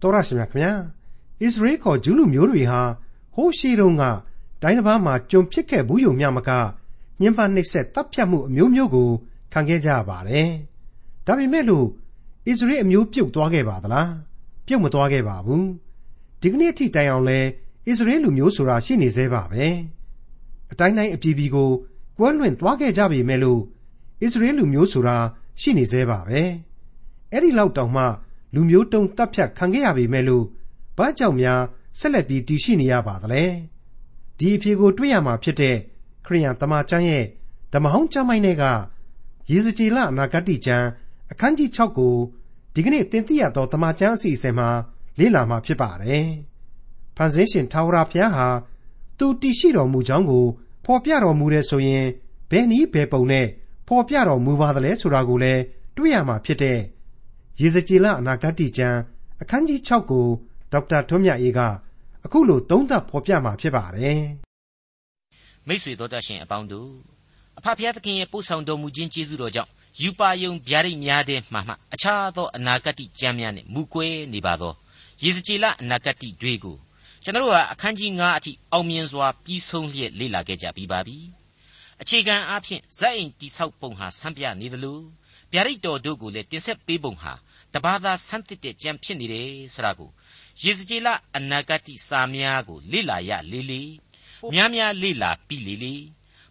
တော်ရရှိမြခင်ဗျာဣသရေလခေါ်ဂျူးလူမျိုးတွေဟာဟိုးရှိတုန်းကတိုင်းတစ်ပါးမှာကြုံဖြစ်ခဲ့ဘူးယုံမြမကညှဉ်းပန်းနှိပ်စက်တပ်ဖြတ်မှုအမျိုးမျိုးကိုခံခဲ့ကြရပါတယ်ဒါပေမဲ့လို့ဣသရေလအမျိုးပြုတ်သွားခဲ့ပါသလားပြုတ်မသွားခဲ့ပါဘူးဒီကနေ့အထိတိုင်အောင်လဲဣသရေလလူမျိုးဆိုတာရှိနေသေးပါပဲအတိုင်းတိုင်းအပြည်ပြည်ကိုကွဲလွင့်သွားခဲ့ကြပြီမဲ့လို့ဣသရေလလူမျိုးဆိုတာရှိနေသေးပါပဲအဲ့ဒီလောက်တောင်မှ လူမျိုးတုံးတပ်ဖြတ်ခံခဲ့ရပြီမဲ့လို့ဘာကြောင့်များဆက်လက်ပြီးတည်ရှိနေရပါသလဲဒီအဖြေကိုတွေ့ရမှာဖြစ်တဲ့ခရိယန်တမန်ကျမ်းရဲ့ဓမ္မဟောင်းကျမ်းပိုင်းတွေကယေဇကျေလအနာဂတိကျမ်းအခန်းကြီး6ကိုဒီကနေ့တင်ပြရသောတမန်ကျမ်းအစီအစဉ်မှာလေ့လာမှာဖြစ်ပါတယ်။ဖန်ဆင်းရှင်ထာဝရဘုရားဟာသူတည်ရှိတော်မူကြောင်းကိုဖော်ပြတော်မူတဲ့ဆိုရင်ဘယ်နည်းဘယ်ပုံနဲ့ဖော်ပြတော်မူပါသလဲဆိုတာကိုလည်းတွေ့ရမှာဖြစ်တဲ့ ရေစကြည်လအနာဂတ်ကျမ်းအခန်းကြီး6ကိုဒေါက်တာထွန်းမြတ်အေးကအခုလိုသုံးသပ်ဖော်ပြมาဖြစ်ပါတယ်မိတ်ဆွေတို့တတ်ရှင်အပေါင်းတို့အဖဖျားသခင်ရဲ့ပို့ဆောင်တော်မူခြင်းကျေးဇူးတော်ကြောင့်ယူပါယုံဗျာဒိတ်များတဲ့မှမှအခြားသောအနာဂတ်ကျမ်းများနဲ့မူကွဲနေပါသောရေစကြည်လအနာဂတ်တွေကိုကျွန်တော်ဟာအခန်းကြီး9အထိအောင်မြင်စွာပြီးဆုံးလျက်လေ့လာခဲ့ကြပြီးပါပြီအခြေခံအားဖြင့်ဇက်အိမ်တိဆောက်ပုံဟာဆန်းပြနေသလိုဗျာဒိတ်တော်တို့ကိုလည်းတင်ဆက်ပေးပုံဟာ တဘာသာဆန်းသစ်တဲ့ကြံဖြစ်နေတယ်ဆိုတာကိုယေဇကျေလအနာဂတိစာများကိုလေ့လာရလေလေများများလေ့လာပြီးလေလေ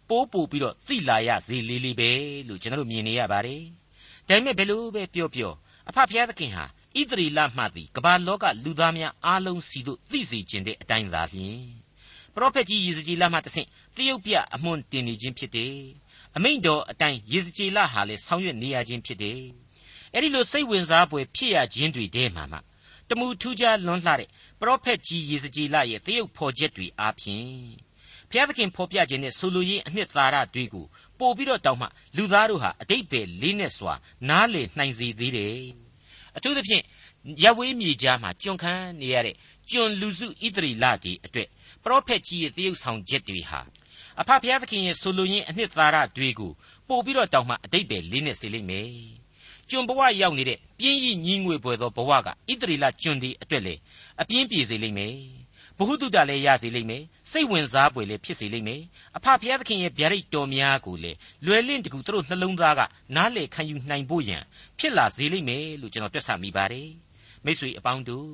ပိုးပို့ပြီးတော့သိလာရစေလေလေပဲလို့ကျွန်တော်တို့မြင်နေရပါတယ်ဒါပေမဲ့ဘယ်လိုပဲပြောပြောအဖဖျားသခင်ဟာဣသရေလမှသည်ကမ္ဘာလောကလူသားများအားလုံးစီတို့သိစေခြင်းတဲ့အတိုင်းသာလျှင်ပရောဖက်ကြီးယေဇကျေလမှတဆင့်တရုတ်ပြအမွှန်တင်နေခြင်းဖြစ်တယ်အမိန့်တော်အတိုင်းယေဇကျေလဟာလည်းဆောင်ရွက်နေရခြင်းဖြစ်တယ် အဲ့ဒီလိုစိတ်ဝင်စားဖွယ်ဖြစ်ရခြင်းတွေထဲမှာမှတမူထူးခြားလွန်းလှတဲ့ပရောဖက်ကြီးယေဇကျေလရဲ့တရုတ်ဖော်ချက်တွေအားဖြင့်ဘုရားသခင်ဖော်ပြခြင်းနဲ့ဆိုလိုရင်းအနှစ်သာရတွေကိုပို့ပြီးတော့တောင်းမှလူသားတို့ဟာအတိတ်ပဲလေးနဲ့စွာနားလေနှိုင်စေသေးတယ်အထူးသဖြင့်ရဝေးမြေကြားမှာကျွန်ခံနေရတဲ့ကျွန်လူစုဣသရီလတွေအတွက်ပရောဖက်ကြီးရဲ့တရုတ်ဆောင်ချက်တွေဟာအဖဖျားသခင်ရဲ့ဆိုလိုရင်းအနှစ်သာရတွေကိုပို့ပြီးတော့တောင်းမှအတိတ်ပဲလေးနဲ့စေလိမ့်မယ် ကျွန်ဘဝရောက်နေတဲ့ပြင်းကြီးညီးငွေပွေသောဘဝကဣတရီလကျွန်ဒီအတွက်လေအပြင်းပြေစေလိမ့်မယ်ဘ ഹു တုတလည်းရစေလိမ့်မယ်စိတ်ဝင်စားပွေလည်းဖြစ်စေလိမ့်မယ်အဖဖျားသခင်ရဲ့ဗျာဒိတ်တော်များကိုလေလွယ်လင့်တကူသူတို့နှလုံးသားကနားလေခံယူနိုင်ဖို့ရန်ဖြစ်လာစေလိမ့်မယ်လို့ကျွန်တော်တွက်ဆမိပါတယ်မိတ်ဆွေအပေါင်းတို့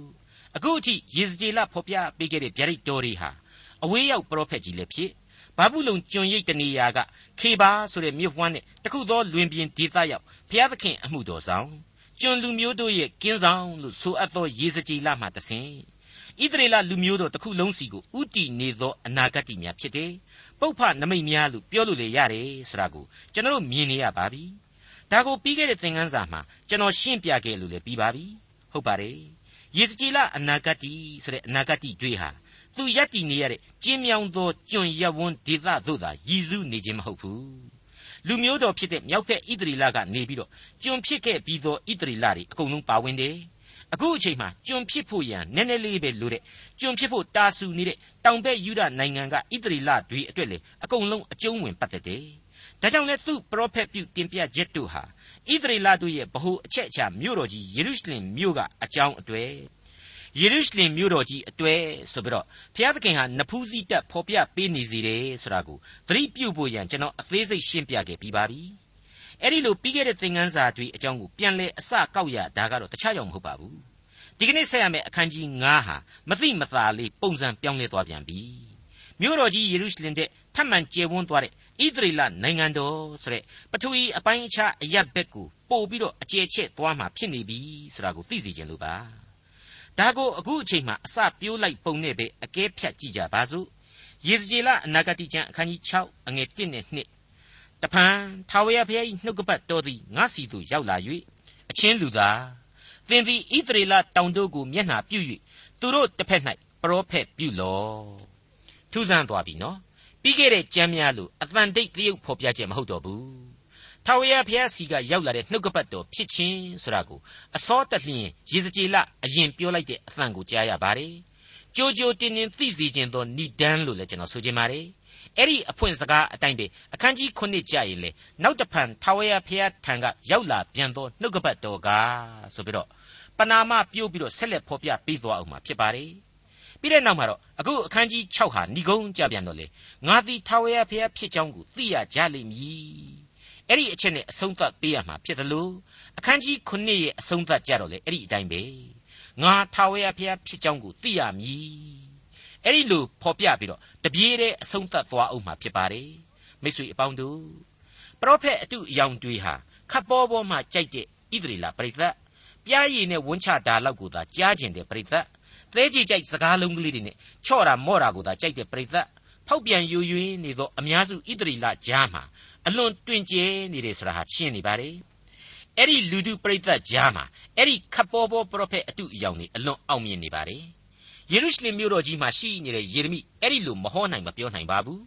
အခုအထိယေဇကျေလဖော်ပြပေးခဲ့တဲ့ဗျာဒိတ်တော်တွေဟာအဝေးရောက်ပရောဖက်ကြီးလည်းဖြစ် ဘာဘူးလုံကျွန်ရိတ်တနေရာကခေပါဆိုတဲ့မြို့ဝမ်းနဲ့တခုသောလွင်ပြင်ဒေသရောက်ဘုရားသခင်အမှုတော်ဆောင်ကျွန်လူမျိုးတို့ရဲ့ကင်းဆောင်လို့ဆိုအပ်သောရေစကြည်လမှတဆင်ဣသရေလလူမျိုးတို့တစ်ခုလုံးစီကိုဥတီနေသောအနာဂတ်များဖြစ်တယ်ပုပ္ဖနမိတ်များလို့ပြောလို့လေရတယ်ဆိုတာကိုကျွန်တော်မြင်နေရပါပြီဒါကိုပြီးခဲ့တဲ့သင်ခန်းစာမှာကျွန်တော်ရှင်းပြခဲ့လို့လည်းပြီးပါပြီဟုတ်ပါတယ်ယေစကြည်လအနာဂတ်ဆိုတဲ့အနာဂတ်တွေဟာ သူယက်တည်နေရတဲ့ကျင်းမြောင်းသောကျွန်ရပ်ဝန်းဒေသသို့သာရည်စူးနေခြင်းမဟုတ်ဘူးလူမျိုးတော်ဖြစ်တဲ့မြောက်ဖက်ဣသရီလကနေပြီးတော့ကျွန်ဖြစ်ခဲ့ပြီးသောဣသရီလတွေအကုန်လုံးပါဝင်တယ်အခုအချိန်မှာကျွန်ဖြစ်ဖို့ရန်နည်းနည်းလေးပဲလိုတဲ့ကျွန်ဖြစ်ဖို့တာဆူနေတဲ့တောင်ဘက်ယူဒနိုင်ငံကဣသရေလတွေအတွက်လေအကုန်လုံးအကျုံးဝင်ပတ်သက်တယ်။ဒါကြောင့်လဲသူ့ပရောဖက်ပြုတင်ပြချက်တို့ဟာဣသရေလတို့ရဲ့ဗဟိုအချက်အချာမြို့တော်ကြီးယေရုရှလင်မြို့ကအကြောင်းအတွေ့ ယေရုရှလင်မြို့တော်ကြီးအတွေ့ဆိုပြီးတော့ဘုရားသခင်ဟာနဖူးစည်းတက်ဖော်ပြပေးနေစီတယ်ဆိုတာကိုသတိပြုဖို့ရန်ကျွန်တော်အသေးစိတ်ရှင်းပြခဲ့ပြီးပါပြီအဲ့ဒီလိုပြီးခဲ့တဲ့သင်ခန်းစာတွေအကြောင်းကိုပြန်လဲအစကောက်ရဒါကတော့တခြားကြောင့်မဟုတ်ပါဘူးဒီကနေ့ဆက်ရမယ့်အခန်းကြီး9ဟာမသိမသာလေးပုံစံပြောင်းလဲသွားပြန်ပြီမြို့တော်ကြီးယေရုရှလင်တဲ့ထပ်မံကျယ်ဝန်းသွားတဲ့ဣသရေလနိုင်ငံတော်ဆိုတဲ့ပထဝီအပိုင်းအခြားအရပ်ဘက်ကိုပို့ပြီးတော့အကျယ်ချဲ့သွားမှာဖြစ်နေပြီဆိုတာကိုသိစေချင်လို့ပါ ဒါကိုအခုအချိန်မှအစပြိုးလိုက်ပုံနဲ့ပဲအကဲဖြတ်ကြည့်ကြပါစို့ယေဇကျေလအနာဂတိကျမ်းအခန်းကြီး6အငယ်1နဲ့2တဖန်ထာဝရဘုရား၏နှုတ်ကပတ်တော်သည်ငါစီသို့ရောက်လာ၍အချင်းလူသားသင်သည်ဣသရေလတောင်တို့ကိုမျက်နှာပြု၍သူတို့တစ်ဖက်၌ပရောဖက်ပြုလော့ထူးဆန်းသွားပြီနော်ပြီးခဲ့တဲ့ကျမ်းများလို့အတန်တိတ်တရုပ်ဖော်ပြချက်မဟုတ်တော့ဘူး ထာဝရဘုရားစီကရောက်လာတဲ့နှုတ်ကပတ်တော်ဖြစ်ခြင်းဆိုတာကိုအစောတလျင်ရေစကြည်လအရင်ပြောလိုက်တဲ့အသံကိုကြားရပါတယ်။ကြိုကြိုတင်တင်သိစေခြင်းသောဏိဒန်းလို့လည်းကျွန်တော်ဆိုချင်ပါတယ်။အဲ့ဒီအဖွင့်စကားအတိုင်းပဲအခန်းကြီး9ကြာရင်လေနောက်တဖန်ထာဝရဘုရားထံကရောက်လာပြန်သောနှုတ်ကပတ်တော်ကဆိုပြီးတော့ပနာမပြုတ်ပြီးတော့ဆက်လက်ဖော်ပြပေးသွားအောင်မှာဖြစ်ပါတယ်ပြီးတဲ့နောက်မှာတော့အခုအခန်းကြီး6ဟာဏိဂုံးကြပြန်တော့လေငါသည်ထာဝရဘုရားဖြစ်ကြောင်းကိုသိရကြလိမ့်မည် အဲ့ဒီအချက်နဲ့အဆုံးသတ်ပေးရမှာဖြစ်တယ်လို့အခန်းကြီး9ရဲ့အဆုံးသတ်ကြတော့လေအဲ့ဒီအတိုင်းပဲငါထာဝရဘုရားဖြစ်ကြောင်းကိုသိရမည်အဲ့ဒီလိုဖော်ပြပြီးတော့တပြေးတဲ့အဆုံးသတ်သွားအောင်မှာဖြစ်ပါတယ်မိတ်ဆွေအပေါင်းတို့ပရောဖက်အတုအယောင်တွေဟာခပ်ပေါ်ပေါ်မှကြိုက်တဲ့ဣသရေလပရိသတ်ပြားရည်နဲ့ဝန်းချတာလောက်ကိုသာကြားကျင်တဲ့ပရိသတ်သဲကြီးကြိုက်စကားလုံးကလေးတွေနဲ့ချော့တာမော့တာကိုသာကြိုက်တဲ့ပရိသတ်ဖောက်ပြန်ယူယွင်းနေသောအများစုဣသရေလကြားမှာ အလွန်တွင်ကျဲနေတယ်ဆိုတာဟာရှင်းနေပါတယ်အဲ့ဒီလူတုပရိသတ်ကြားမှာအဲ့ဒီခပ်ပေါ်ပေါ်ပရောဖက်အတုအယောင်တွေအလွန်အောင်မြင်နေပါတယ်ယေရုရှလင်မြို့တော်ကြီးမှာရှိနေတဲ့ယေရမိအဲ့ဒီလိုမဟောနိုင်မပြောနိုင်ပါဘူး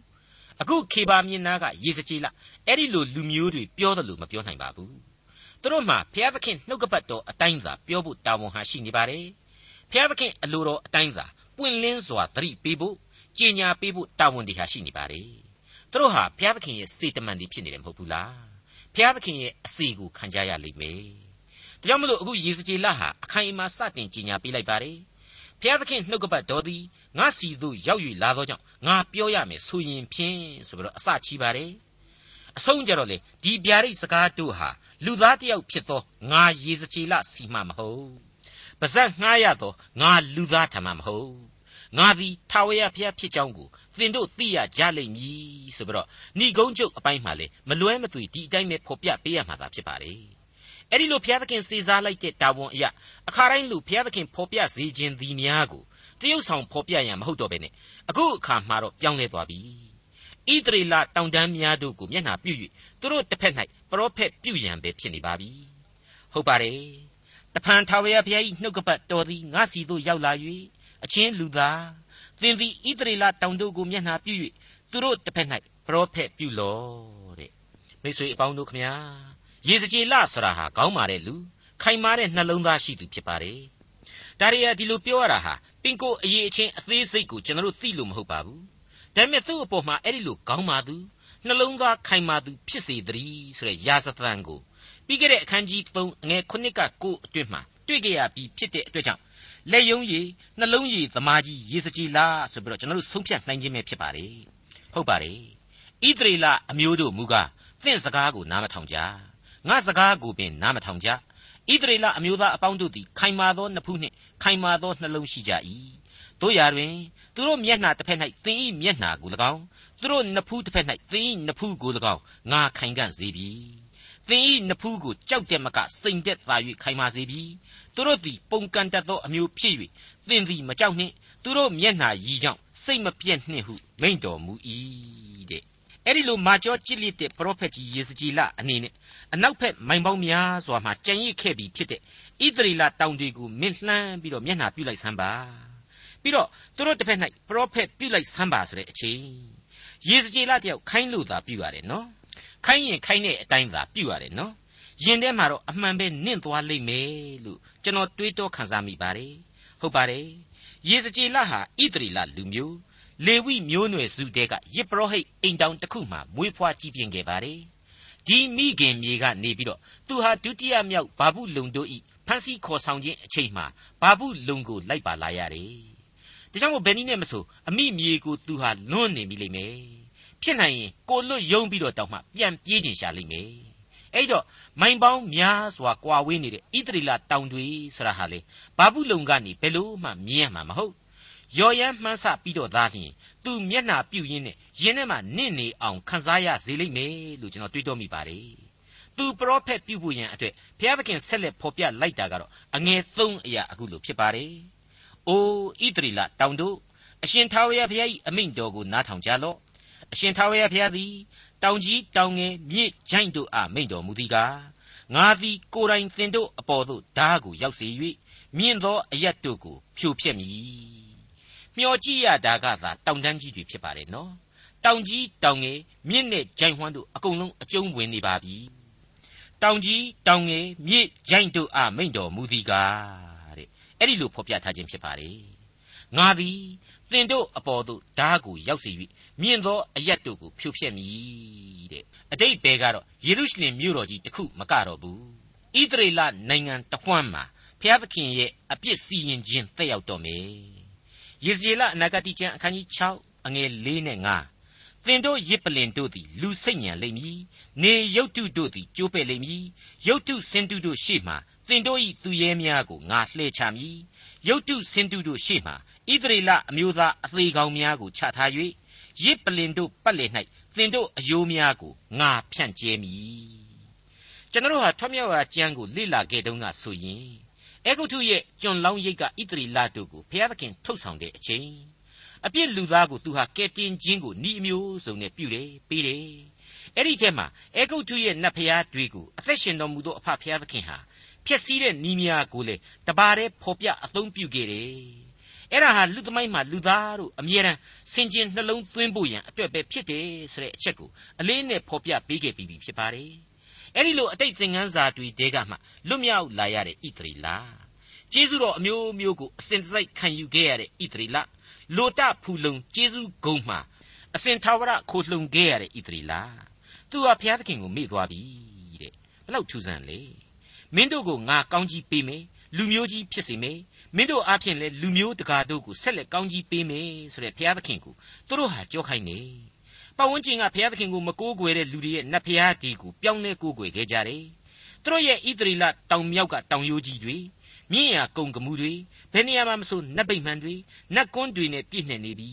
အခုခေပါမြင်နာကရေစကြည်လအဲ့ဒီလိုလူမျိုးတွေပြောတယ်လို့မပြောနိုင်ပါဘူးသူတို့မှာဘုရားသခင်နှုတ်ကပတ်တော်အတိုင်းသာပြောဖို့တာဝန်ဟာရှိနေပါတယ်ဘုရားသခင်အလိုတော်အတိုင်းသာပွင့်လင်းစွာသတိပေးဖို့ကြေညာပေးဖို့တာဝန်တွေဟာရှိနေပါတယ် သူတို့ဟာဘုရားသခင်ရဲ့စေတမန်တွေဖြစ်နေတယ်မဟုတ်ဘူးလားဘုရားသခင်ရဲ့အစီကိုခံကြရလိမ့်မယ်ဒါကြောင့်မလို့အခုယေစကြည်လဟာအခိုင်အမာစတင်ကြေညာပေးလိုက်ပါတယ်ဘုရားသခင်နှုတ်ကပတ်တော်သည်ငါစီသို့ရောက်၍လာသောကြောင့်ငါပြောရမယ်ဆိုရင်ဖြင့်ဆိုပြီးတော့အစချီပါတယ်အဆုံးကြတော့လေဒီဗျာဒိတ်စကားတို့ဟာလူသားတယောက်ဖြစ်သောငါရေစကြည်လစီမမဟုတ်ပါဇက်ငှားရသောငါလူသားထမမဟုတ်ငါသည်ထာဝရဘုရားဖြစ်ကြောင်းကို သင်တို့သိရကြလိမ့်မည်ဆိုပြီးတော့ဏိဂုံးကျုပ်အပိုင်းမှာလေမလွဲမသွေဒီအတိုင်းပဲဖော်ပြပေးရမှာသာဖြစ်ပါလေအဲ့ဒီလိုဘုရားသခင်စေစားလိုက်တဲ့တာဝန်အရာအခါတိုင်းလူဘုရားသခင်ဖော်ပြစေခြင်းသည်များကိုတရုတ်ဆောင်ဖော်ပြရန်မဟုတ်တော့ဘဲနဲ့အခုအခါမှာတော့ပြောင်းလဲသွားပြီဣသရေလတောင်တန်းများတို့ကိုမျက်နှာပြု၍သူတို့တစ်ဖက်၌ပရောဖက်ပြုရန်ပဲဖြစ်နေပါပြီဟုတ်ပါတယ်တဖန်ထာဝရဘုရား၏နှုတ်ကပတ်တော်သည်ငါစီသို့ရောက်လာ၍အချင်းလူသား သင်သည်ဣသရေလတောင်တို့ကိုမျက်နှာပြု၍သူတို့တစ်ဖက်၌ပရောဖက်ပြုလော့တဲ့မိတ်ဆွေအပေါင်းတို့ခမညာရေစကြည်လဆိုတာဟာကောင်းပါတဲ့လူခိုင်မာတဲ့နှလုံးသားရှိသူဖြစ်ပါတယ်ဒါရီယာဒီလိုပြောရတာဟာပင်ကိုအရေးအချင်းအသေးစိတ်ကိုကျွန်တော်တို့သိလို့မဟုတ်ပါဘူးဒါပေမဲ့သူ့အပေါ်မှာအဲ့ဒီလိုကောင်းပါသူနှလုံးသားခိုင်မာသူဖြစ်စေတည်းဆိုတဲ့ရာဇသံကိုပြီးခဲ့တဲ့အခန်းကြီး3အငယ်9က9အတွင်းမှာတွေ့ကြရပြီးဖြစ်တဲ့အတွက်ကြောင့် လက်ယုံရည်နှလုံးရည်သမားကြီးရေစကြည်လားဆိုပြီးတော့ကျွန်တော်တို့ဆုံးဖြတ်နိုင်ခြင်းပဲဖြစ်ပါတယ်ဟုတ်ပါတယ်ဣသရေလအမျိုးတို့မူကားသင့်စကားကိုနားမထောင်ကြငါစကားကိုပင်နားမထောင်ကြဣသရေလအမျိုးသားအပေါင်းတို့သည်ခိုင်မာသောနှစ်ဖူးနှင့်ခိုင်မာသောနှလုံးရှိကြ၏တို့ရာတွင်သူတို့မျက်နှာတစ်ဖက်၌သင်၏မျက်နှာကို၎င်းသူတို့နှစ်ဖူးတစ်ဖက်၌သင်၏နှစ်ဖူးကို၎င်းငါခိုင်ခံ့စေပြီ သင်၏နှစ်ဖူးကိုကြောက်တဲ့မကစိန်တဲ့သာ၍ခိုင်မာစေပြီသူတို့သည်ပုံကန်တတ်သောအမျိုးဖြစ်၍သင်သည်မကြောက်နှင့်သူတို့မျက်နှာရည်ကြောင့်စိတ်မပြည့်နှင့်ဟုမိန့်တော်မူ၏တဲ့အဲ့ဒီလိုမာကျောကြစ်လက်တဲ့ပရောဖက်ကြီးယေစကြည်လအနေနဲ့အနောက်ဘက်မိုင်ပေါင်းများစွာမှကြံရစ်ခဲ့ပြီးဖြစ်တဲ့ဣသရေလတောင်တွေကိုမင်းလှမ်းပြီးတော့မျက်နှာပြုလိုက်စမ်းပါပြီးတော့သူတို့တစ်ဖက်၌ပရောဖက်ပြုလိုက်စမ်းပါဆိုတဲ့အချိန်ယေစကြည်လတယောက်ခိုင်းလို့သာပြုရတယ်နော် ခိုင်းရင်ခိုင်းတဲ့အတိုင်းသာပြုရတယ်နော်ရင်ထဲမှာတော့အမှန်ပဲနင့်သွားလိမ့်မယ်လို့ကျွန်တော်တွေးတောခံစားမိပါတယ်ဟုတ်ပါတယ်ယေစကြည်လဟာဣသရေလလူမျိုးလေဝိမျိုးနွယ်စုတဲကယစ်ပရောဟိတ်အိမ်တောင်တစ်ခုမှာမွေးဖွားကြီးပြင်းခဲ့ပါတယ်ဒီမိခင်မြေကနေပြီးတော့သူဟာဒုတိယမြောက်ဘာဘူးလုံတို့ဤဖန်စီခေါ်ဆောင်ခြင်းအချိန်မှာဘာဘူးလုံကိုလိုက်ပါလာရတယ်ဒါကြောင့်မို့ဘယ်နည်းနဲ့မဆိုအမိမြေကိုသူဟာလွန်းနေပြီလိမ့်မယ် ဖြစ်နိုင်ရင်ကိုလွတ်ယုံပြီးတော့တောက်မှပြန်ပြေးကျင်ရှာလိမ့်မယ်အဲ့တော့မိုင်ပေါင်းများစွာကွာဝေးနေတဲ့ဣသရီလတောင်တွေဆရာဟာလေဘာဘူးလုံကနေဘယ်လို့မှမြင်ရမှာမဟုတ်ရော်ရမ်းမှန်းဆပြီးတော့သားလျင်သူမျက်နှာပြုတ်ရင်းနဲ့ရင်းထဲမှာနင့်နေအောင်ခံစားရစေလိမ့်မယ်လို့ကျွန်တော်တွေးတောမိပါတယ်သူပရောဖက်ပြုဖို့ရန်အတွက်ဘုရားသခင်ဆက်လက်ဖော်ပြလိုက်တာကတော့အငယ်၃အရာအခုလိုဖြစ်ပါတယ်။အိုးဣသရီလတောင်တို့အရှင်ထာဝရဘုရား၏အမိန့်တော်ကိုနားထောင်ကြလော့။ အရှင်ထာဝရဘုရားသည် တောင်ကြီးတောင်ငယ်မြစ်ဂျိုင်းတို့အားမိန့်တော်မူသည်ကားငါသည်ကိုယ်တိုင်သင်တို့အပေါ်သို့ဓားကိုရောက်စေ၍မြင့်သောအရက်တို့ကိုဖြိုဖျက်မည်မျောကြည့်ရတာကသာတောင်တန်းကြီးတွေဖြစ်ပါတယ်နော်တောင်ကြီးတောင်ငယ်မြင့်နဲ့ဂျိုင်ဟွမ်းတို့အကုန်လုံးအကျုံးဝင်နေပါပြီတောင်ကြီးတောင်ငယ်မြစ်ဂျိုင်တို့အားမိန့်တော်မူသည်ကားတဲ့အဲ့ဒီလိုဖော်ပြထားခြင်းဖြစ်ပါတယ်ငါသည်သင်တို့အပေါ်သို့ဓားကိုရောက်စေ၍ မြင့်သောအရက်တို့ကိုဖြိုဖျက်မည်တဲ့အတိတ်ဘဲကတော့ယေရုရှလင်မြို့တော်ကြီးတစ်ခုမကတော့ဘူးဣသရေလနိုင်ငံတဝှမ်းမှာဖျားသခင်ရဲ့အပြစ်စီရင်ခြင်းတက်ရောက်တော်မယ်ယေဇေလအနာဂတိကျမ်းအခန်းကြီး6အငယ်၄နဲ့5သင်တို့ရစ်ပလင်တို့သည်လူစိတ်ညံလိမ့်မည်နေရုတ်တုတို့သည်ကျိုးပဲ့လိမ့်မည်ရုတ်တုစင်တုတို့ရှေ့မှသင်တို့၏သူရဲများကိုငါလှဲချမည်ရုတ်တုစင်တုတို့ရှေ့မှဣသရေလအမျိုးသားအသေးကောင်များကိုချထား၍ ရစ်ပလင်တို့ပတ်လည်၌သင်တို့အယိုးများကိုငါဖြန့်ကျဲမည်ကျွန်တော်ဟာထွမြောက်ရာကျမ်းကိုလေ့လာခဲ့တုန်းကဆိုရင်အေဂုတ်ထုရဲ့ကျွန်လောင်းရိတ်ကဣသရေလတို့ကိုဘုရားသခင်ထုတ်ဆောင်တဲ့အချိန်အပြစ်လူသားကိုသူဟာကဲတင်ခြင်းကိုဤအမျိုးစုံနဲ့ပြုတယ်ပေးတယ်အဲ့ဒီကျက်မှာအေဂုတ်ထုရဲ့နတ်ဖျားတွေကိုအသက်ရှင်တော်မူသောအဖဖျားသခင်ဟာဖြည့်ဆည်းတဲ့နီးများကိုလေတပါးတည်းဖော်ပြအသုံးပြုခဲ့တယ်အဲ့ဒါဟာလူသမိုင်းမှာလူသားတို့အမြဲတမ်း စင်ကျင်နှလုံးသွင်းဖို့ရန်အတွက်ပဲဖြစ်တယ်ဆိုတဲ့အချက်ကိုအလေးနဲ့ဖော်ပြပေးခဲ့ပြီးဖြစ်ပါတယ်အဲ့ဒီလိုအတိတ်သင်ခန်းစာတွေတဲကမှလွတ်မြောက်လာရတဲ့ဣသရေလကျေးဇူးတော်အမျိုးမျိုးကိုအစဉ်တစိုက်ခံယူခဲ့ရတဲ့ဣသရေလလိုတဖူလုံကျေးဇူးဂုံမှအစဉ်သာဝရခိုလှုံခဲ့ရတဲ့ဣသရေလသူဟာဘုရားသခင်ကိုမေ့သွားပြီတဲ့ဘလောက်ထူးဆန်းလဲမင်းတို့ကိုငါကောင်းကြီးပေးမယ်လူမျိုးကြီးဖြစ်စေမယ် မင်းတို့အားဖြင့်လည်းလူမျိုးတကာတို့ကိုဆက်လက်ကောင်းကြီးပေးမယ်ဆိုတဲ့ဘုရားသခင်ကိုသူတို့ဟာကြောခိုင်းနေပတ်ဝန်းကျင်ကဘုရားသခင်ကိုမကိုးကွယ်တဲ့လူတွေရဲ့နတ်ဘုရားဒီကိုပြောင်းလဲကိုးကွယ်ခဲ့ကြတယ်သူတို့ရဲ့ဣသရေလတောင်မြောက်ကတောင်ရိုးကြီးတွေမြင့်ရာကုံကမှုတွေဘယ်နေရာမှမဆိုနတ်ဗိမှန်တွေနတ်ကွန်းတွေနဲ့ပြည့်နှက်နေပြီ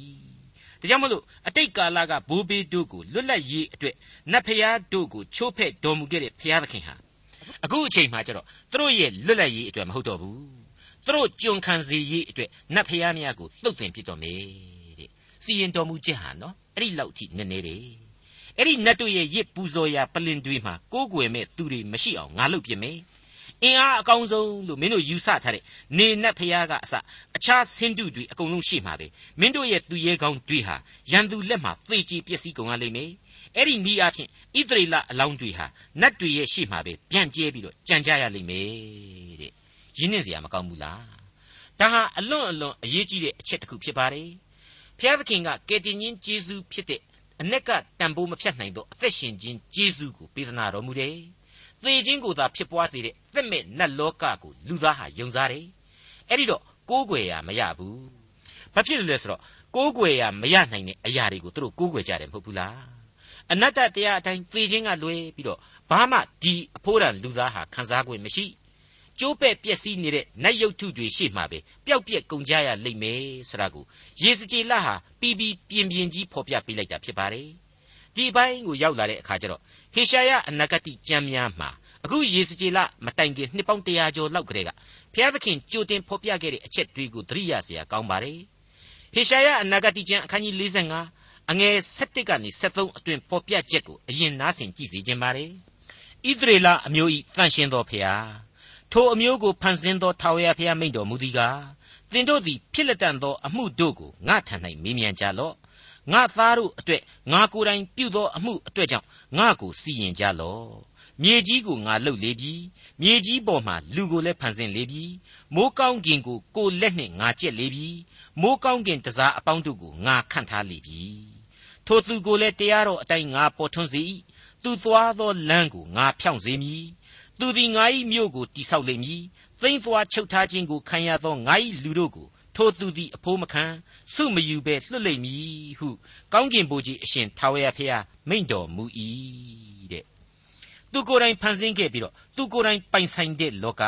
ဒါကြောင့်မလို့အတိတ်ကာလကဘိုးဘေးတို့ကိုလွတ်လပ်ရေးအတွက်နတ်ဖျားတို့ကိုချိုးဖဲ့တော်မူခဲ့တဲ့ဘုရားသခင်ဟာအခုအချိန်မှကျတော့သူတို့ရဲ့လွတ်လပ်ရေးအတွက်မဟုတ်တော့ဘူး သူတို့ကြုံခံစေရေးအတွက်နတ်ဖျားများကိုလှုပ်သင်ဖြစ်တော်မယ်တဲ့စီရင်တော်မူချက်ဟာနော်အဲ့ဒီလောက်ထိနည်းနည်းတယ်အဲ့ဒီနတ်တို့ရဲ့ရစ်ပူဇော်ရာပလင်တွေမှာကိုးကွယ်မဲ့သူတွေမရှိအောင်ငါလုပ်ပြမယ်အင်အားအကောင်းဆုံးလို့မင်းတို့ယူဆထားတဲ့နေနတ်ဖျားကအစအခြားဆင်းတုတွေအကုန်လုံးရှိမှာပဲမင်းတို့ရဲ့သူရဲကောင်းတွေဟာရန်သူလက်မှာသေချေပျက်စီးကုန်ရလိမ့်မယ်အဲ့ဒီနီးအဖြစ်ဣသရေလအလောင်းတွေဟာနတ်တွေရဲ့ရှေ့မှာပဲပြန့်ကျဲပြီးတော့ကြံကြရလိမ့်မယ်တဲ့ ရင်းနှင်းစရာမကောင်းဘူးလားဒါဟာအလွန်အလွန်အရေးကြီးတဲ့အချက်တစ်ခုဖြစ်ပါတယ်ဖျားသခင်ကကယ်တင်ရှင်ဂျေဇုဖြစ်တဲ့အ내ကတန်ဖိုးမဖြတ်နိုင်သောအသက်ရှင်ခြင်းဂျေဇုကိုပေးသနာတော်မူတယ်သေခြင်းကိုသာဖြစ်ပွားစေတဲ့သက်မဲ့နတ်လောကကိုလူသားဟာယုံစားတယ်အဲ့ဒီတော့ကိုးကွယ်ရမရဘူးဘာဖြစ်လို့လဲဆိုတော့ကိုးကွယ်ရမရနိုင်တဲ့အရာတွေကိုသူတို့ကိုးကွယ်ကြတယ်မဟုတ်ဘူးလားအနတ္တတရားအတိုင်းသေခြင်းကလွဲပြီးတော့ဘာမှဒီအဖိုးတန်လူသားဟာခံစား권မရှိ ကျိုးပဲ့ပျက်စီးနေတဲ့နတ်ရုပ်ထုတွေရှေ့မှာပဲပျောက်ပြက်ကုန်ကြရလိမ့်မယ်ဆိုတာကိုရေစကြည်လဟာပြီးပြီးပြင်းပြင်းကြီးဖော်ပြပေးလိုက်တာဖြစ်ပါတယ်။ဒီပိုင်းကိုရောက်လာတဲ့အခါကျတော့ဟေရှာယအနာဂတိကျမ်းများမှာအခုရေစကြည်လမတိုင်ခင်နှစ်ပေါင်း100ကျော်လောက်ကတည်းကဘုရားသခင်ကြိုတင်ဖော်ပြခဲ့တဲ့အချက်တွေကိုသတိရစရာကောင်းပါတယ်။ဟေရှာယအနာဂတိကျမ်းအခန်းကြီး45အငယ်7ကနေ73အတွင်ဖော်ပြချက်ကိုအရင်နားဆင်ကြည့်စီခြင်းပါတယ်။ဣသရေလအမျိုးဤတန်ရှင်တော်ဖျား ထိုအမျိုးကိုဖန်ဆင်းသောထာဝရဘုရားမိန့်တော်မူသည်ကားသင်တို့သည်ဖြစ်လက်တန်သောအမှုတို့ကိုငါထံ၌မေးမြန်းကြလော့ငါသားတို့အတွက်ငါကိုယ်တိုင်ပြုသောအမှုအတွက်ကြောင့်ငါကိုစီရင်ကြလော့မြေကြီးကိုငါလှုပ်လေပြီမြေကြီးပေါ်မှာလူကိုလည်းဖန်ဆင်းလေပြီမိုးကောင်းကင်ကိုကိုလက်နှင့်ငါကြက်လေပြီမိုးကောင်းကင်တစားအပေါင်းတို့ကိုငါခန့်ထားလေပြီထိုသူကိုလည်းတရားတော်အတိုင်းငါပေါ်ထွန်းစေ၏သူသွားသောလမ်းကိုငါဖြောင့်စေမည် သူသည်ငါ၏မြို့ကိုတိဆောက်လိမ့်မည်သိမ့်သွားချုပ်ထားခြင်းကိုခံရသောငါ၏လူတို့ကိုထိုသူသည်အဖိုးမခံစုမယူဘဲလွတ်လိမ့်မည်ဟုကောင်းကင်ဘုရားအရှင်ထာဝရဘုရားမိန့်တော်မူ၏တဲ့သူကိုယ်တိုင်ဖန်ဆင်းခဲ့ပြီးတော့သူကိုယ်တိုင်ပိုင်ဆိုင်တဲ့လောက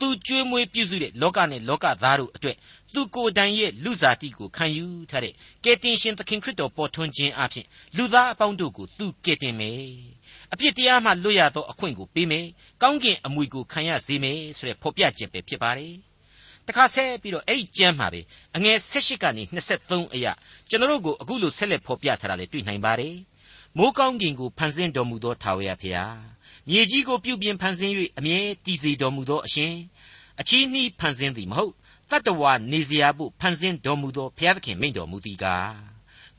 သူကျွေးမွေးပြုစုတဲ့လောကနဲ့လောကသားတို့အတွက်သူကိုယ်တိုင်ရဲ့လူစားတိကိုခံယူထားတဲ့ကယ်တင်ရှင်သခင်ခရစ်တော်ပေါ်ထွန်းခြင်းအပြင်လူသားအပေါင်းတို့ကိုသူကယ်တင်မယ် အပြစ်တရားမှလွတ်ရသောအခွင့်ကိုပေးမယ်ကောင်းကင်အမွေကိုခံရစေမယ်ဆိုတဲ့ဖော်ပြချက်ပဲဖြစ်ပါတယ်တခါဆက်ပြီးတော့အဲ့ဒီကျမ်းမှာပဲအငယ်16ကနေ23အရာကျွန်တော်တို့ကိုအခုလိုဆက်လက်ဖော်ပြထားတာလေတွေ့နိုင်ပါတယ်မိုးကောင်းကင်ကိုဖန်ဆင်းတော်မူသောထာဝရဘုရားမြေကြီးကိုပြုပြင်ဖန်ဆင်း၍အမြဲတည်စေတော်မူသောအရှင်အချီးနှီးဖန်ဆင်းသည်မဟုတ်တတ္တဝါနေစရာဖို့ဖန်ဆင်းတော်မူသောဘုရားသခင်မိန့်တော်မူသည်ကား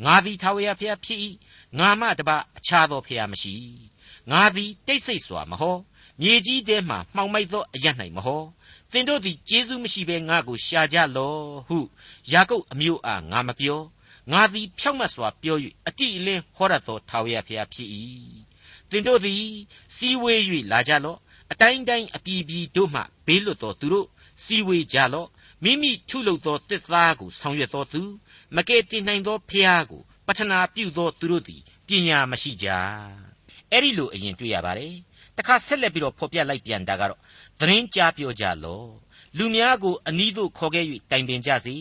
ငါသည်ထာဝရဘုရားဖြစ်၏ငါမှတပါအခြားသောဘုရားမရှိ ငါသည်တိတ်ဆိတ်စွာမဟောမြေကြီးထဲမှမှောင်မိုက်သောအရ၌မဟောသင်တို့သည်ကျေးဇူးမရှိဘဲငါကိုရှာကြလော့ဟုယာကုပ်အမျိုးအားငါမပြောငါသည်ဖြောက်မတ်စွာပြော၍အတိအလင်းဟောရသောထာဝရဘုရားဖြစ်၏သင်တို့သည်စီဝေး၍လာကြလော့အတိုင်းတိုင်းအပြည်ပြည်တို့မှဘေးလွတ်သောသူတို့စီဝေကြလော့မိမိထုလုပ်သောတစ်သားကိုဆောင်ရွက်သောသူမကဲတင်နိုင်သောဖျားကိုပထနာပြုသောသူတို့သည်ပညာမရှိကြ အဲ့ဒီလိုအရင်တွေ့ရပါတယ်တခါဆက်လက်ပြီးတော့ဖော်ပြလိုက်ပြန်တာကတော့သတင်းကြားပြောကြလော့လူများကိုအနီးသို့ခေါ်ခဲ့၍တိုင်ပင်ကြစေ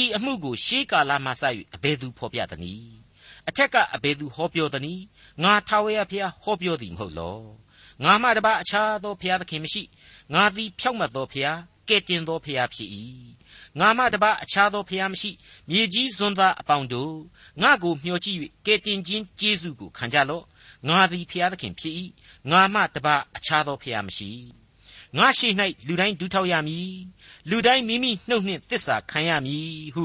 ဤအမှုကိုရှေးကာလမှစ၍အဘယ်သူဖော်ပြသနည်းအထက်ကအဘယ်သူဟောပြောသနည်းငါထာဝရဘုရားဟောပြောသည်မဟုတ်လောငါမှတပါအခြားသောဘုရားသခင်မရှိငါသည်ဖြောက်မတ်သောဘုရားကဲ့တင်သောဘုရားဖြစ်၏ငါမှတပါအခြားသောဘုရားမရှိမြေကြီးစွန်းသားအပေါင်းတို့ငါကိုမျှော်ကြည့်၍ကဲ့တင်ခြင်းကျေးဇူးကိုခံကြလော့ ငါသည်ဘုရားသခင်ဖြစ်၏ငါမှတပါအခြားသောဘုရားမရှိငါရှိ၌လူတိုင်းဒူးထောက်ရမည်လူတိုင်းမိမိနှုတ်နှင့်တစ္ဆာခံရမည်ဟု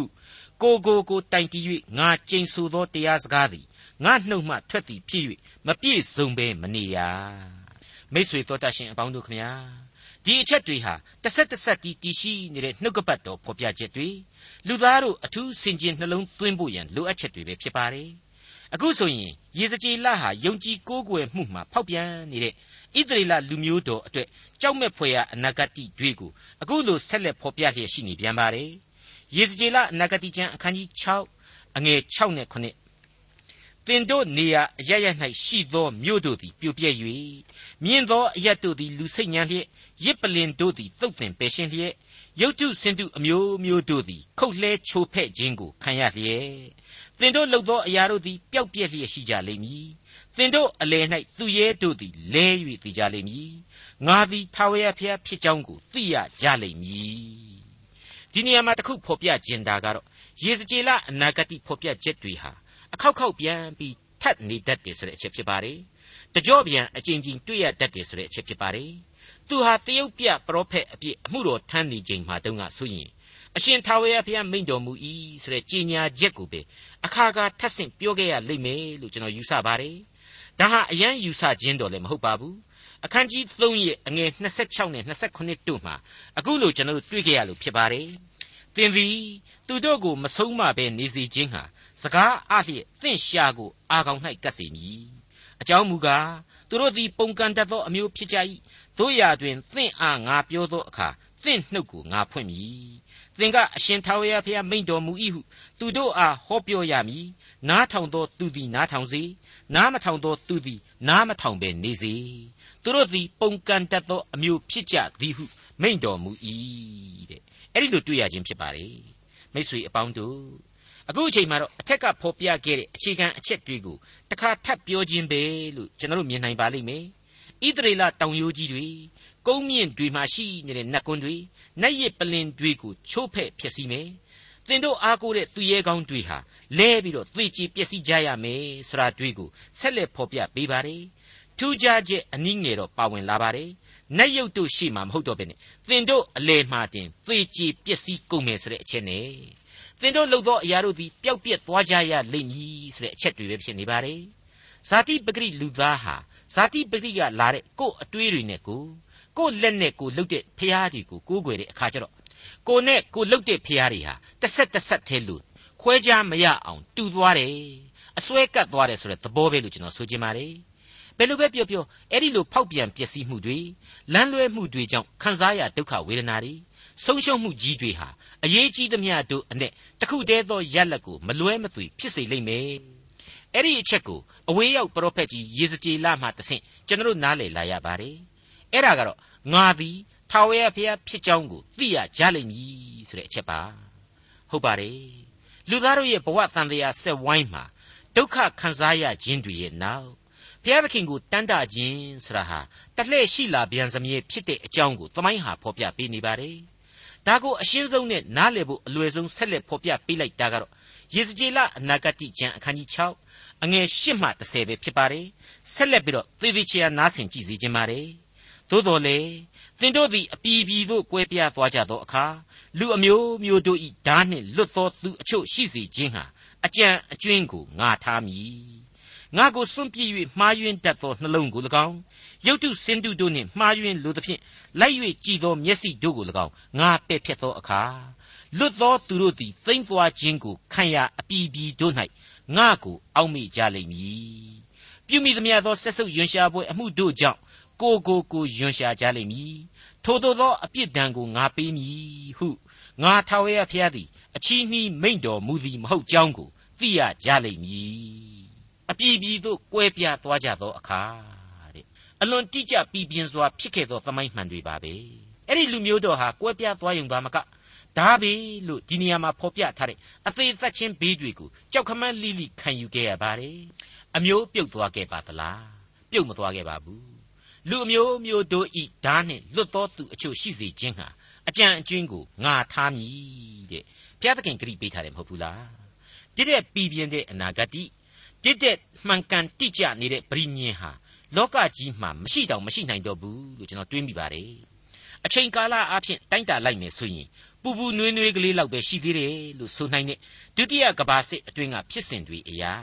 ကိုကိုကိုတိုင်တီး၍ငါကျိန်ဆိုသောတရားစကားသည်ငါနှုတ်မှထွက်သည်ဖြစ်၍မပြည့်စုံဘဲမနေရမိษွေတော်တတ်ရှင်အပေါင်းတို့ခမညာဒီအချက်တွေဟာတစ်ဆက်တစ်ဆက်တီးတီးရှိနေတဲ့နှုတ်ကပတ်တော်ဖော်ပြချက်တွေလူသားတို့အထူးစင်ကြင်နှလုံးသွင်းဖို့ရန်လိုအပ်ချက်တွေပဲဖြစ်ပါတယ် အခုဆိုရင်ရေစကြည်လဟာယုံကြည်ကိုးကွယ်မှုမှာဖောက်ပြန်နေတဲ့ဣသရေလလူမျိုးတော်အတွက်ကြောက်မဲ့ဖွယ်ရာအနာဂတ်တွေကိုအခုလိုဆက်လက်ဖော်ပြလျက်ရှိနေပြန်ပါတယ်ရေစကြည်လအနာဂတ်ကျမ်းအခန်းကြီး6အငယ်6နဲ့9တင်တို့နေရာအရရ၌ရှိသောမြို့တို့သည်ပြိုပြဲ၍မြင့်သောအရတ်တို့သည်လူစိတ်ညံလျက်ရစ်ပလင်တို့သည်တုတ်တင်ပယ်ရှင်းလျက် ရုတ်တုစင်တုအမျိုးမျိုးတို့သည် ခုတ်လှဲချိုဖဲ့ခြင်းကိုခံရလျက်သင်တို့လှုပ်သောအရာတို့သည် ပျောက်ပြက်လျက်ရှိကြလိမ့်မည်သင်တို့အလယ်၌သူရဲတို့သည်လဲ၍သိကြလိမ့်မည်ငါသည်ထာဝရဘုရားဖြစ်ကြောင်းကိုသိရကြလိမ့်မည်ဒီနေရာမှာတခုဖော်ပြခြင်းတာကတော့ယေဇကျေလအနာဂတိဖော်ပြချက်တွေဟာအခောက်ခောက်ပြန်ပြီးထပ်နေတတ်တယ်ဆိုတဲ့အချက်ဖြစ်ပါတယ်တကြော့ပြန်အကျဉ်းချင်းတွေ့ရတတ်တယ်ဆိုတဲ့အချက်ဖြစ်ပါတယ် သူဟာတရုတ်ပြပရောဖက်အပြစ်အမှုတော်ထမ်းနေချိန်မှာတုန်းကဆိုရင်အရှင်ထာဝရဘုရားမိန့်တော်မူ၏ဆိုတဲ့ကြေညာချက်ကိုပဲအခါခါထပ်ဆင့်ပြောခဲ့ရလိမ့်မယ်လို့ကျွန်တော်ယူဆပါတယ်ဒါဟာအယံယူဆခြင်းတော်လည်းမဟုတ်ပါဘူးအခန်းကြီး3ရဲ့အငယ်26နဲ့28တို့မှာအခုလိုကျွန်တော်တို့တွေ့ကြရလို့ဖြစ်ပါတယ်သင်သည်သူတို့ကိုမဆုံးမဘဲနေစေခြင်းဟာစကားအလျက်သင်ရှာကိုအာကောင်၌ကပ်စေမည်အကြောင်းမူကားသူတို့သည်ပုန်ကန်တတ်သောအမျိုးဖြစ်ကြ၏ တို့ရာတွင်သင်အားငါပြောသောအခါသင်နှုတ်ကိုငါဖွင့်မည်သင်ကအရှင်ထာဝရဘုရားမိန့်တော်မူ၏ဟုသူတို့အားဟောပြောရမည်နားထောင်သောသူသည်နားထောင်စေနားမထောင်သောသူသည်နားမထောင်ဘဲနေစေသူတို့သည်ပုန်ကန်တတ်သောအမျိုးဖြစ်ကြသည်ဟုမိန့်တော်မူ၏တဲ့အဲ့ဒီလိုတွေ့ရခြင်းဖြစ်ပါလေမိတ်ဆွေအပေါင်းတို့အခုအချိန်မှာတော့အထက်ကဖော်ပြခဲ့တဲ့အခြေခံအချက်တွေကိုတခါထပ်ပြောခြင်းပဲလို့ကျွန်တော်တို့မြင်နိုင်ပါလိမ့်မယ် ဣသရေလတောင်ရိုးကြီးတွေကုန်းမြင့်တွေမှာရှိနေတဲ့နတ်ကွန်းတွေနတ်ရစ်ပလင်တွေကိုချိုးဖဲ့ဖျက်ဆီးမယ်သင်တို့အားကိုးတဲ့သူရဲကောင်းတွေဟာလဲပြီးတော့သေချေပျက်စီးကြရမယ်ဆိုတာတွေ့ကိုဆက်လက်ဖော်ပြပေးပါတယ်ထူးခြားချက်အနည်းငယ်တော့ပါဝင်လာပါတယ်နတ်ရုပ်တို့ရှိမှမဟုတ်တော့ဘဲနဲ့သင်တို့အလေမှတင်သေချေပျက်စီးကုန်မယ်ဆိုတဲ့အချက်နဲ့သင်တို့လှုပ်သောအရာတို့သည်ပျောက်ပြက်သွားကြရလိမ့်မည်ဆိုတဲ့အချက်တွေပဲဖြစ်နေပါတယ်ဇာတိပဂရိလူသားဟာ ဇာတိပဂရိကလာတဲ့ကို့အတွေးတွေနဲ့ကိုကို့လက်နဲ့ကိုလှုပ်တဲ့ဖျားတွေကိုကိုးကွယ်တဲ့အခါကျတော့ကိုနဲ့ကိုလှုပ်တဲ့ဖျားတွေဟာတစ်ဆက်တစ်ဆက်သေးလို့ခွဲခြားမရအောင်တူသွားတယ်အစွဲကပ်သွားတယ်ဆိုတဲ့သဘောပဲလို့ကျွန်တော်ဆိုချင်ပါတယ်ဘယ်လိုပဲပြောပြောအဲ့ဒီလိုဖောက်ပြန်ပျက်စီးမှုတွေလမ်းလွဲမှုတွေကြောင့်ခံစားရဒုက္ခဝေဒနာတွေဆုံးရှုံးမှုကြီးတွေဟာအရေးကြီးသမျှတို့အ내တခုတည်းသောရလက်ကိုမလွဲမသွေဖြစ်စေလိမ့်မယ် အဲ့ဒီအချက်ကိုအဝေးရောက်ပရောဖက်ကြီးယေဇကျေလမှတဆင့်ကျွန်တော်နားလည်လာရပါတယ်အဲ့ဒါကတော့ငါသည်ထာဝရဘုရားဖြစ်ကြောင်းကိုသိရကြလိမ့်မည်ဆိုတဲ့အချက်ပါဟုတ်ပါတယ်လူသားတို့ရဲ့ဘဝတန်တရားဆက်ဝိုင်းမှာဒုက္ခခံစားရခြင်းတွေရဲ့နောက်ဘုရားသခင်ကိုတန်တခြင်းဆိုတာဟာတလှည့်ရှိလာပြန်စမြဲဖြစ်တဲ့အကြောင်းကိုသမိုင်းဟာဖော်ပြပေးနေပါတယ်ဒါကိုအရှင်းဆုံးနဲ့နားလည်ဖို့အလွယ်ဆုံးဆက်လက်ဖော်ပြပေးလိုက်တာကတော့ယေဇကျေလအနာဂတိကျမ်းအခန်းကြီး6 အငယ်8မှ10ပဲဖြစ်ပါတယ်ဆက်လက်ပြီးတော့သေသေးချာနားဆင်ကြည့်စီခြင်းပါတယ်သို့တော်လေသင်တို့သည်အပြည်ပြည်သို့ကွဲပြားသွားကြသောအခါလူအမျိုးမျိုးတို့၏ဓာနှင့်လွတ်သောသူအချို့ရှိစေခြင်းဟာအကြံအကျွင်းကိုငါထားမည်ငါကိုစွန့်ပြစ်၍မှားယွင်းတတ်သောနှလုံးကို၎င်းရုတ်တုစင်တုတို့နှင့်မှားယွင်းလိုသဖြင့်လိုက်၍ကြည်သောမျက်စိတို့ကို၎င်းငါပဲ့ဖြတ်သောအခါလွတ်သောသူတို့သည်သိမ့်သွားခြင်းကိုခံရအပြည်ပြည်တို့၌ ငါကိုအောက်မေ့ကြလိမ့်မည်ပြုမိသမျှသောဆက်ဆုပ်ယွန်ရှာပွဲအမှုတို့ကြောင့်ကိုကိုကိုယွန်ရှာကြလိမ့်မည်ထိုထို့သောအပြစ်ဒဏ်ကိုငါပေးမည်ဟုငါထာဝရဘုရားသည်အချီးနှီးမိန့်တော်မူသည်မဟုတ်ကြောင်းကိုသိရကြလိမ့်မည်အပြည်ပြည်သို့ကွဲပြားသွားကြသောအခါတဲ့အလွန်တိကျပြည်ပြင်းစွာဖြစ်ခဲ့သောသမိုင်းမှန်တွေပါပဲအဲ့ဒီလူမျိုးတော်ဟာကွဲပြားသွားယုံသားမက ဒါပဲလို့ဒီနေရာမှာဖော်ပြထားတဲ့အသေးသက်ချင်းဘေးတွေကိုကြောက်ခမန်းလိလိခံယူခဲ့ရပါတယ်အမျိုးပြုတ်သွားခဲ့ပါသလားပြုတ်မသွားခဲ့ပါဘူးလူအမျိုးမျိုးတို့ဤဓာနှင့်လွတ်တော်သူအချို့ရှိစေခြင်းဟာအကြံအကျွင်းကိုငါထားမည်တဲ့ဘုရားသခင်ဂရိပေးထားတယ်မဟုတ်ဘူးလားတိတဲ့ပြည်ပြင်းတဲ့အနာဂတ်တိတိတဲ့မှန်ကန်တိကျနေတဲ့ပရိညင်ဟာလောကကြီးမှာမရှိတောင်မရှိနိုင်တော့ဘူးလို့ကျွန်တော်တွေးမိပါတယ်အချိန်ကာလအဖြစ်တိုင်းတာလိုက်မယ်ဆိုရင် ပူပူနွေးနွေးကလေးလောက်ပဲရှိသေးတယ်လို့ဆိုနိုင်တဲ့ဒုတိယကဘာစစ်အတွင်းကဖြစ်စဉ်တွေအရာ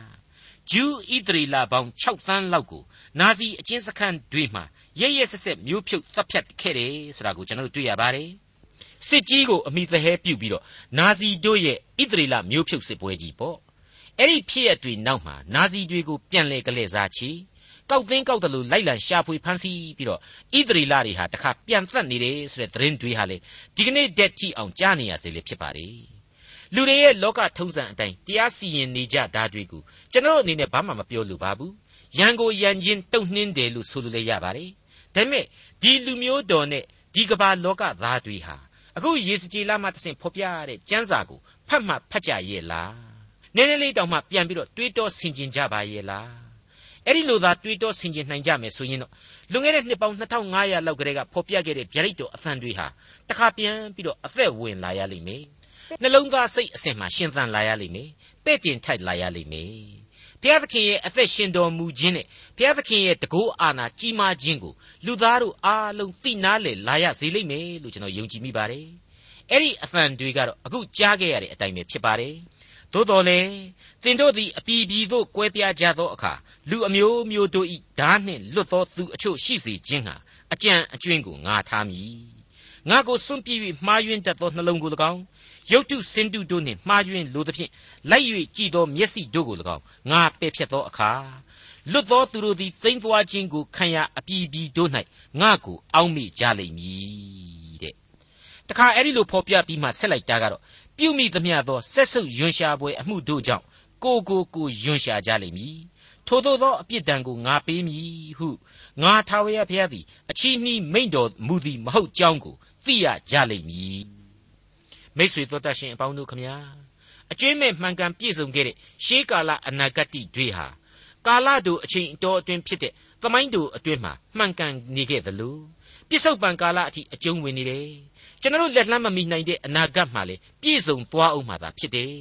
ဂျူးဣသရေလပေါင်း6သန်းလောက်ကိုနာဇီအကျဉ်းစခန်းတွေမှာရရဆက်ဆက်မျိုးဖြုတ်တပ်ဖြတ်ခဲ့တယ်ဆိုတာကိုကျွန်တော်တို့တွေ့ရပါတယ်စစ်ကြီးကိုအမိသဟဲပြုတ်ပြီးတော့နာဇီတို့ရဲ့ဣသရေလမျိုးဖြုတ်စစ်ပွဲကြီးပေါ့အဲ့ဒီဖြစ်ရတွေနောက်မှာနာဇီတွေကိုပြန်လဲကလေးစားချီ ကောက်သိန်းကောက်တယ်လို့လိုက်လံရှာဖွေဖမ်းဆီးပြီးတော့ဣသရေလတွေဟာတခါပြန်သက်နေတယ်ဆိုတဲ့သတင်းတွေဟာလေဒီကနေ့တက်ကြည့်အောင်ကြားနေရစေလေဖြစ်ပါလေလူတွေရဲ့လောကထုံးစံအတိုင်းတရားစီရင်နေကြတာတွေကိုကျွန်တော်အနေနဲ့ဘာမှမပြောလိုပါဘူးရန်ကိုရန်ချင်းတုံနှင်းတယ်လို့ဆိုလိုလည်းရပါတယ်ဒါပေမဲ့ဒီလူမျိုးတော်နဲ့ဒီကဘာလောကသားတွေဟာအခုယေစကြည်လာမှတဆင့်ဖော်ပြရတဲ့ကျမ်းစာကိုဖတ်မှဖတ်ကြရဲ့လားနည်းနည်းလေးတောင်မှပြန်ပြီးတော့တွေးတောဆင်ခြင်ကြပါရဲ့လား အဲ့ဒီလိုသာတွေးတောဆင်ခြင်နိုင်ကြမယ်ဆိုရင်တော့လွန်ခဲ့တဲ့နှစ်ပေါင်း2500လောက်ကလေးကဖော်ပြခဲ့တဲ့ဗျာဒိတ်တော်အသံတွေဟာတခါပြန်ပြီးတော့အသက်ဝင်လာရလိမ့်မယ်နှလုံးသားစိတ်အစဉ်မှာရှင်သန်လာရလိမ့်မယ်ပဲ့တင်ထိုက်လာရလိမ့်မယ်ဘုရားသခင်ရဲ့အသက်ရှင်တော်မူခြင်းနဲ့ဘုရားသခင်ရဲ့တကောအာနာကြီးမားခြင်းကိုလူသားတို့အားလုံးသိနာလေလာရစေလိမ့်မယ်လို့ကျွန်တော်ယုံကြည်မိပါတယ်အဲ့ဒီအသံတွေကတော့အခုကြားခဲ့ရတဲ့အတိုင်းပဲဖြစ်ပါတယ်သို့တော်လေသင်တို့သည်အပြည်ပြည်သို့ကွဲပြားကြသောအခါ လူအမျိုးမျိုးတို့၏ဓာနှင့်လွတ်သောသူအချို့ရှိစေခြင်းဟာအကြံအကျွင်းကိုငါထားမည်ငါကိုစွန့်ပြေး၍မှားယွင်းတတ်သောနှလုံးကို၎င်းရုတ်တုစင်တုတို့နှင့်မှားယွင်းလိုသဖြင့်လိုက်၍ကြည်သောမျက်စိတို့ကို၎င်းငါပယ်ဖြတ်သောအခါလွတ်သောသူတို့သည်သိမ့်သွားခြင်းကိုခံရအပြည်ပြည်တို့၌ငါကိုအောက်မေ့ကြလိမ့်မည်တဲ့တခါအဲ့ဒီလိုဖော်ပြပြီးမှဆက်လိုက်တာကတော့ပြုမိသမျှသောဆက်ဆုပ်ယွန်ရှာပွဲအမှုတို့ကြောင့်ကိုကိုကိုယွန်ရှာကြလိမ့်မည် ထိုသို့သောအပြစ်ဒဏ်ကိုငါပေးမည်ဟုငါထာဝရဘုရားသည်အချီးနှီးမိန့်တော်မူသည်မဟုတ်ကြောင်းကိုသိရကြလိမ့်မည်မိတ်ဆွေတို့တတ်ရှင်အပေါင်းတို့ခမညာအကျွင်းမဲ့မှန်ကန်ပြည့်စုံခဲ့တဲ့ရှေးကာလအနာဂတ်တွေဟာကာလတို့အချိန်တော်အတွင်းဖြစ်တဲ့သမိုင်းတို့အတွင်းမှာမှန်ကန်နေခဲ့သလိုပြစ္ဆုတ်ပံကာလအထိအကျုံးဝင်နေတယ်ကျွန်တော်လက်လှမ်းမမီနိုင်တဲ့အနာဂတ်မှာလေပြည့်စုံသွားအောင်မှာသာဖြစ်တယ်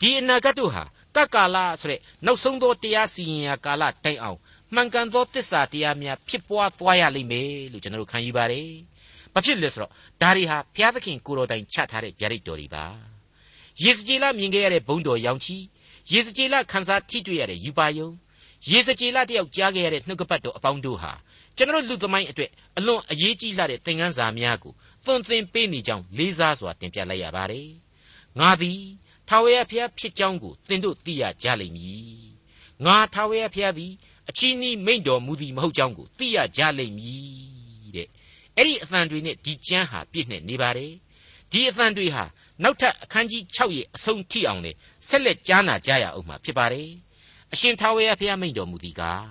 ဒီအနာဂတ်တို့ဟာ ကကာလဆိုတဲ့နောက်ဆုံးသောတရားစီရင်ရာကာလတိုင်အောင်မှန်ကန်သောတစ္ဆာတရားများဖြစ်ပွားသွားရလိမ့်မယ်လို့ကျွန်တော်တို့ခံယူပါတယ်။ဘာဖြစ်လဲဆိုတော့ဒါတွေဟာဘုရားသခင်ကိုတော်တိုင်ချထားတဲ့ဗျာဒိတ်တော်တွေပါ။ယေစကြည်လမြင်ခဲ့ရတဲ့ဘုံတော်ရောင်ချီယေစကြည်လခန်းစားထိတွေ့ရတဲ့ယူပါယုံယေစကြည်လတယောက်ကြားခဲ့ရတဲ့နှုတ်ကပတ်တော်အပေါင်းတို့ဟာကျွန်တော်လူသမိုင်းအတွက်အလွန်အရေးကြီးလာတဲ့သင်ခန်းစာများကိုသွန်သင်ပေးနေကြောင်းလေးစားစွာတင်ပြလိုက်ရပါတယ်။ငါသည် ထာဝရဘုရားဖြစ်ကြောင်းကိုသင်တို့သိရကြလိမ့်မည်ငါထာဝရဘုရားသည်အချီးနှီးမိန့်တော်မူသည်မဟုတ်ကြောင်းကိုသိရကြလိမ့်မည်တဲ့အဲ့ဒီအသံတွေနဲ့ဒီကျမ်းဟာပြည့်နေနေပါတယ်ဒီအသံတွေဟာနောက်ထပ်အခန်းကြီး6ရဲ့အဆုံးထိအောင်လေဆက်လက်ကြားနာကြရအောင်မှာဖြစ်ပါတယ်အရှင်ထာဝရဘုရားမိန့်တော်မူသည်ကား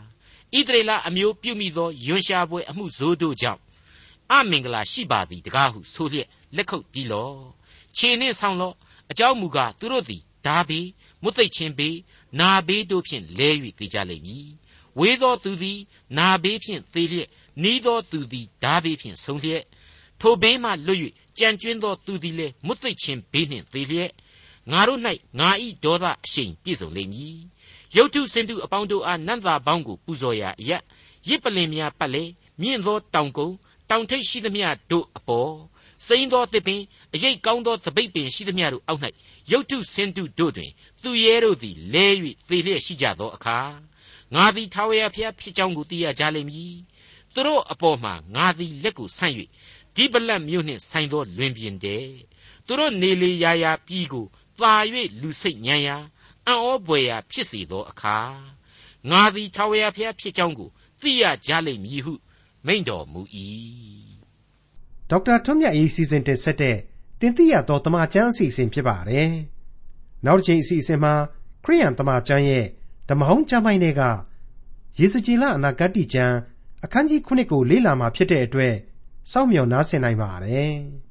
ဣသရေလအမျိုးပြုမိသောယွန်ရှာပွဲအမှုဇိုးတို့ကြောင့်အမင်္ဂလာရှိပါသည်တကားဟုဆိုလျက်လက်ခုပ်တီးလော့ခြေနှင့်ဆောင်လော့ အကြောင်းမူကားသူတို့သည်ဓာဘေးမွတ်သိပ်ခြင်းဘေးနာဘေးတို့ဖြင့်လဲ၍သိကြလိမ့်မည်ဝေသောသူသည်နာဘေးဖြင့်သေလျက်နီးသောသူသည်ဓာဘေးဖြင့်ဆုံးလျက်ထိုဘေးမှလွတ်၍ကြံကျွင်းသောသူသည်လည်းမွတ်သိပ်ခြင်းဘေးနှင့်သေလျက်ငါတို့၌ငါဤဒေါသအရှိန်ပြည့်စုံလိမ့်မည်ရုတ်ထုစင်တုအပေါင်းတို့အားနန္တာပေါင်းကိုပူဇော်ရာအရရစ်ပလင်များပတ်လေမြင့်သောတောင်ကုန်းတောင်ထိပ်ရှိသမျှတို့အပေါ် စိမ်းသောသစ်ပင်အရိပ်ကောင်းသောသပိတ်ပင်ရှိသမျှတို့အောက်၌ရုတ်တုစင်တုတို့တွင်သူရဲတို့သည်လဲ၍သေလျက်ရှိကြသောအခါငါသည်ထာဝရဘုရားဖြစ်ကြောင်းကိုသိရကြလိမ့်မည်သူတို့အပေါ်မှာငါသည်လက်ကိုဆန့်၍ဒီပလက်မြို့နှင့်ဆိုင်သောလွင်ပြင်တဲ့သူတို့နေလေရာရာပြည်ကိုပါ၍လူစိတ်ညံရာအံ့ဩပွေရာဖြစ်စေသောအခါငါသည်ထာဝရဘုရားဖြစ်ကြောင်းကိုသိရကြလိမ့်မည်ဟုမိန့်တော်မူ၏ ဒေါက်တာထွန်းမြတ်အေးစီစဉ်တင်ဆက်တဲ့တင်ပြရသောတမချန်းအစီအစဉ်ဖြစ်ပါတယ်။နောက်တစ်ချိန်အစီအစဉ်မှာခရိယန်တမချန်းရဲ့ဓမ္မဟောင်းကျမ်းပိုင်းတွေကယေစကြည်လအနာဂတ်ကျမ်းအခန်းကြီး9ကိုလေ့လာမှာဖြစ်တဲ့အတွက်စောင့်မျှော်နားဆင်နိုင်ပါတယ်။